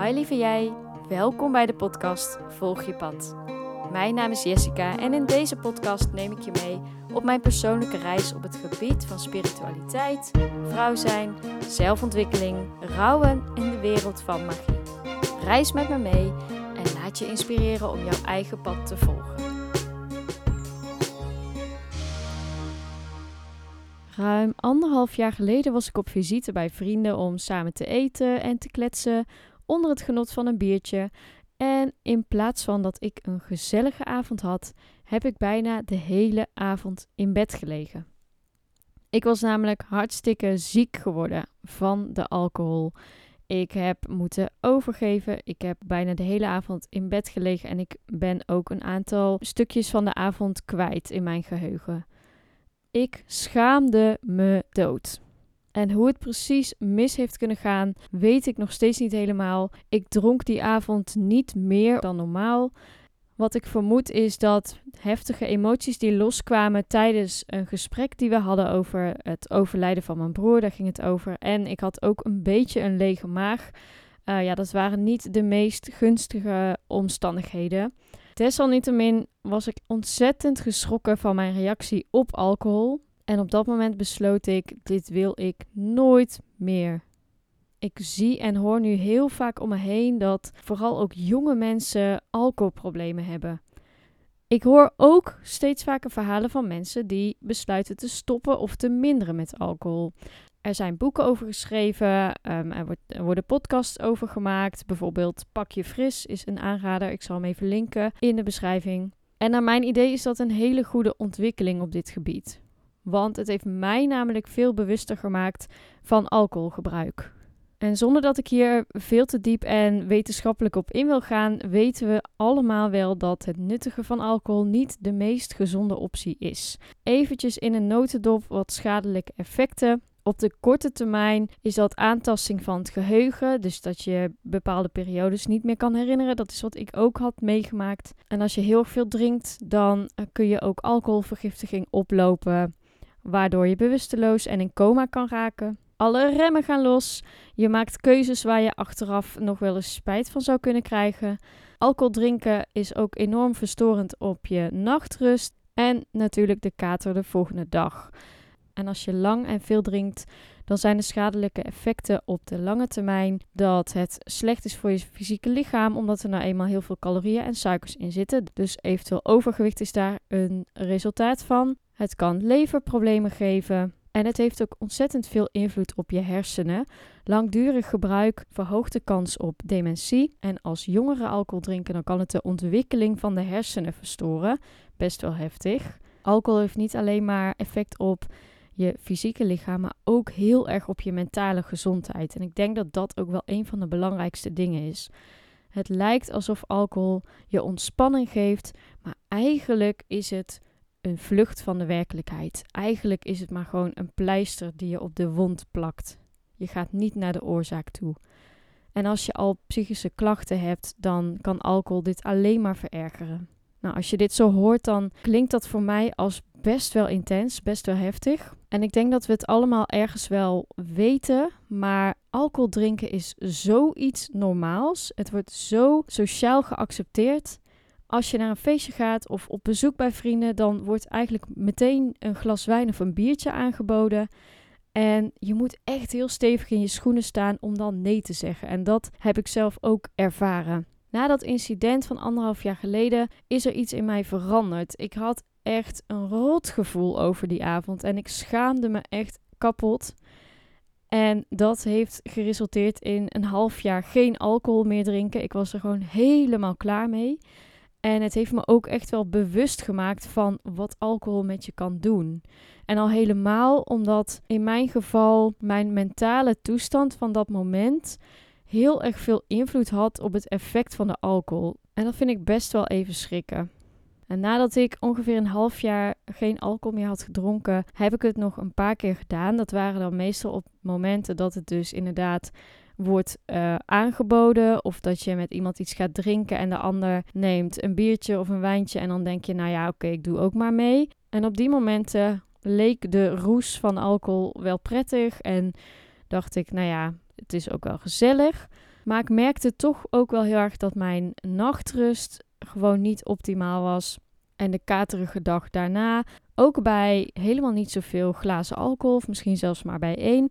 Hi lieve jij, welkom bij de podcast Volg je pad. Mijn naam is Jessica en in deze podcast neem ik je mee op mijn persoonlijke reis op het gebied van spiritualiteit, vrouw zijn, zelfontwikkeling, rouwen en de wereld van magie. Reis met me mee en laat je inspireren om jouw eigen pad te volgen. Ruim anderhalf jaar geleden was ik op visite bij vrienden om samen te eten en te kletsen onder het genot van een biertje. En in plaats van dat ik een gezellige avond had, heb ik bijna de hele avond in bed gelegen. Ik was namelijk hartstikke ziek geworden van de alcohol. Ik heb moeten overgeven. Ik heb bijna de hele avond in bed gelegen en ik ben ook een aantal stukjes van de avond kwijt in mijn geheugen. Ik schaamde me dood. En hoe het precies mis heeft kunnen gaan, weet ik nog steeds niet helemaal. Ik dronk die avond niet meer dan normaal. Wat ik vermoed is dat heftige emoties die loskwamen tijdens een gesprek die we hadden over het overlijden van mijn broer, daar ging het over. En ik had ook een beetje een lege maag. Uh, ja, dat waren niet de meest gunstige omstandigheden. Desalniettemin was ik ontzettend geschrokken van mijn reactie op alcohol. En op dat moment besloot ik: dit wil ik nooit meer. Ik zie en hoor nu heel vaak om me heen dat vooral ook jonge mensen alcoholproblemen hebben. Ik hoor ook steeds vaker verhalen van mensen die besluiten te stoppen of te minderen met alcohol. Er zijn boeken over geschreven, um, er, wordt, er, worden podcasts over gemaakt. Bijvoorbeeld Pak je fris is een aanrader. Ik zal hem even linken in de beschrijving. En naar mijn idee is dat een hele goede ontwikkeling op dit gebied. Want het heeft mij namelijk veel bewuster gemaakt van alcoholgebruik. En zonder dat ik hier veel te diep en wetenschappelijk op in wil gaan, weten we allemaal wel dat het nuttigen van alcohol niet de meest gezonde optie is. Eventjes in een notendop wat schadelijke effecten. Op de korte termijn is dat aantasting van het geheugen, dus dat je bepaalde periodes niet meer kan herinneren. Dat is wat ik ook had meegemaakt. En als je heel veel drinkt, dan kun je ook alcoholvergiftiging oplopen waardoor je bewusteloos en in coma kan raken. Alle remmen gaan los. Je maakt keuzes waar je achteraf nog wel eens spijt van zou kunnen krijgen. Alcohol drinken is ook enorm verstorend op je nachtrust en natuurlijk de kater de volgende dag. En als je lang en veel drinkt, dan zijn de schadelijke effecten op de lange termijn dat het slecht is voor je fysieke lichaam, omdat er nou eenmaal heel veel calorieën en suikers in zitten. Dus eventueel overgewicht is daar een resultaat van. Het kan leverproblemen geven. En het heeft ook ontzettend veel invloed op je hersenen. Langdurig gebruik verhoogt de kans op dementie. En als jongeren alcohol drinken, dan kan het de ontwikkeling van de hersenen verstoren. Best wel heftig. Alcohol heeft niet alleen maar effect op je fysieke lichaam, maar ook heel erg op je mentale gezondheid. En ik denk dat dat ook wel een van de belangrijkste dingen is. Het lijkt alsof alcohol je ontspanning geeft, maar eigenlijk is het een vlucht van de werkelijkheid. Eigenlijk is het maar gewoon een pleister die je op de wond plakt. Je gaat niet naar de oorzaak toe. En als je al psychische klachten hebt, dan kan alcohol dit alleen maar verergeren. Nou, als je dit zo hoort, dan klinkt dat voor mij als best wel intens, best wel heftig. En ik denk dat we het allemaal ergens wel weten, maar alcohol drinken is zoiets normaals. Het wordt zo sociaal geaccepteerd als je naar een feestje gaat of op bezoek bij vrienden, dan wordt eigenlijk meteen een glas wijn of een biertje aangeboden. En je moet echt heel stevig in je schoenen staan om dan nee te zeggen. En dat heb ik zelf ook ervaren. Na dat incident van anderhalf jaar geleden is er iets in mij veranderd. Ik had echt een rot gevoel over die avond en ik schaamde me echt kapot. En dat heeft geresulteerd in een half jaar geen alcohol meer drinken. Ik was er gewoon helemaal klaar mee. En het heeft me ook echt wel bewust gemaakt van wat alcohol met je kan doen. En al helemaal omdat in mijn geval mijn mentale toestand van dat moment heel erg veel invloed had op het effect van de alcohol. En dat vind ik best wel even schrikken. En nadat ik ongeveer een half jaar geen alcohol meer had gedronken, heb ik het nog een paar keer gedaan. Dat waren dan meestal op momenten dat het dus inderdaad wordt uh, aangeboden. Of dat je met iemand iets gaat drinken en de ander neemt een biertje of een wijntje. En dan denk je, nou ja, oké, ik doe ook maar mee. En op die momenten leek de roes van alcohol wel prettig. En dacht ik, nou ja, het is ook wel gezellig. Maar ik merkte toch ook wel heel erg dat mijn nachtrust gewoon niet optimaal was. En de katerige dag daarna, ook bij helemaal niet zoveel glazen alcohol, of misschien zelfs maar bij één,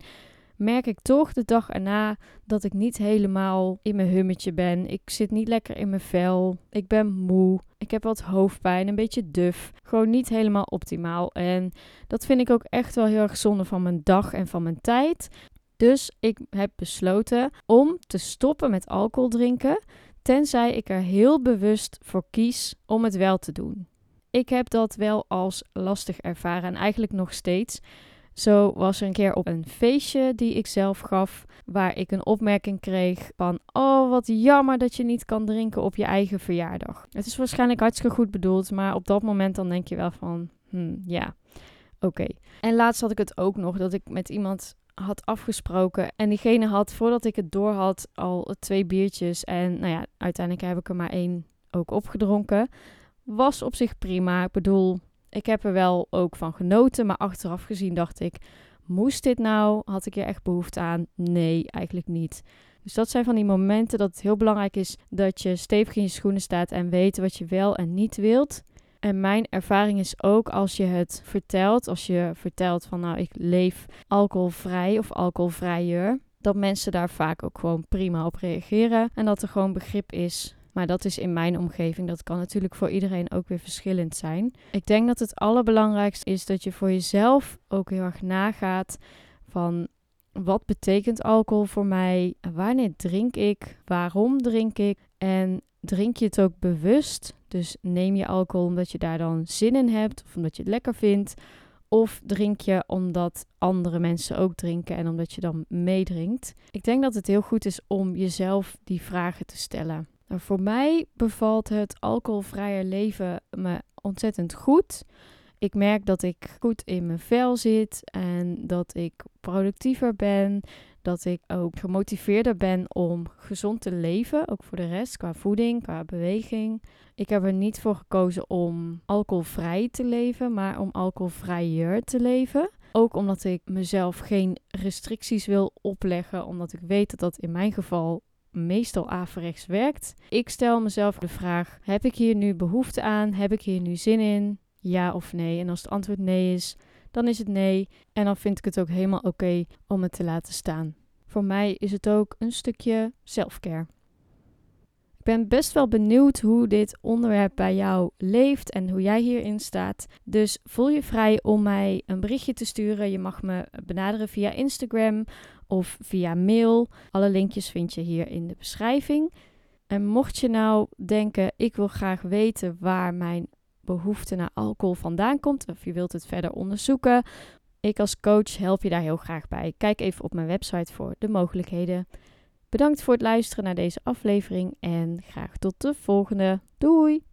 merk ik toch de dag erna dat ik niet helemaal in mijn hummetje ben. Ik zit niet lekker in mijn vel. Ik ben moe. Ik heb wat hoofdpijn, een beetje duf. Gewoon niet helemaal optimaal. En dat vind ik ook echt wel heel erg zonde van mijn dag en van mijn tijd. Dus ik heb besloten om te stoppen met alcohol drinken, tenzij ik er heel bewust voor kies om het wel te doen. Ik heb dat wel als lastig ervaren en eigenlijk nog steeds. Zo was er een keer op een feestje die ik zelf gaf, waar ik een opmerking kreeg van: Oh, wat jammer dat je niet kan drinken op je eigen verjaardag. Het is waarschijnlijk hartstikke goed bedoeld, maar op dat moment dan denk je wel van: hmm, ja, oké. En laatst had ik het ook nog dat ik met iemand had afgesproken en diegene had voordat ik het door had al twee biertjes en nou ja, uiteindelijk heb ik er maar één ook opgedronken. Was op zich prima. Ik bedoel, ik heb er wel ook van genoten, maar achteraf gezien dacht ik, moest dit nou? Had ik hier echt behoefte aan? Nee, eigenlijk niet. Dus dat zijn van die momenten dat het heel belangrijk is dat je stevig in je schoenen staat en weet wat je wel en niet wilt. En mijn ervaring is ook als je het vertelt, als je vertelt van nou ik leef alcoholvrij of alcoholvrijer, dat mensen daar vaak ook gewoon prima op reageren en dat er gewoon begrip is maar dat is in mijn omgeving. Dat kan natuurlijk voor iedereen ook weer verschillend zijn. Ik denk dat het allerbelangrijkste is dat je voor jezelf ook heel erg nagaat van wat betekent alcohol voor mij? Wanneer drink ik? Waarom drink ik? En drink je het ook bewust? Dus neem je alcohol omdat je daar dan zin in hebt of omdat je het lekker vindt? Of drink je omdat andere mensen ook drinken en omdat je dan meedrinkt? Ik denk dat het heel goed is om jezelf die vragen te stellen. Nou, voor mij bevalt het alcoholvrije leven me ontzettend goed. Ik merk dat ik goed in mijn vel zit en dat ik productiever ben. Dat ik ook gemotiveerder ben om gezond te leven, ook voor de rest, qua voeding, qua beweging. Ik heb er niet voor gekozen om alcoholvrij te leven, maar om alcoholvrijer te leven. Ook omdat ik mezelf geen restricties wil opleggen, omdat ik weet dat dat in mijn geval meestal averechts werkt. Ik stel mezelf de vraag: heb ik hier nu behoefte aan? Heb ik hier nu zin in? Ja of nee? En als het antwoord nee is, dan is het nee. En dan vind ik het ook helemaal oké om het te laten staan. Voor mij is het ook een stukje selfcare. Ik ben best wel benieuwd hoe dit onderwerp bij jou leeft en hoe jij hierin staat. Dus voel je vrij om mij een berichtje te sturen. Je mag me benaderen via Instagram of via mail. Alle linkjes vind je hier in de beschrijving. En mocht je nou denken, ik wil graag weten waar mijn behoefte naar alcohol vandaan komt, of je wilt het verder onderzoeken, ik als coach help je daar heel graag bij. Kijk even op mijn website voor de mogelijkheden. Bedankt voor het luisteren naar deze aflevering en graag tot de volgende. Doei!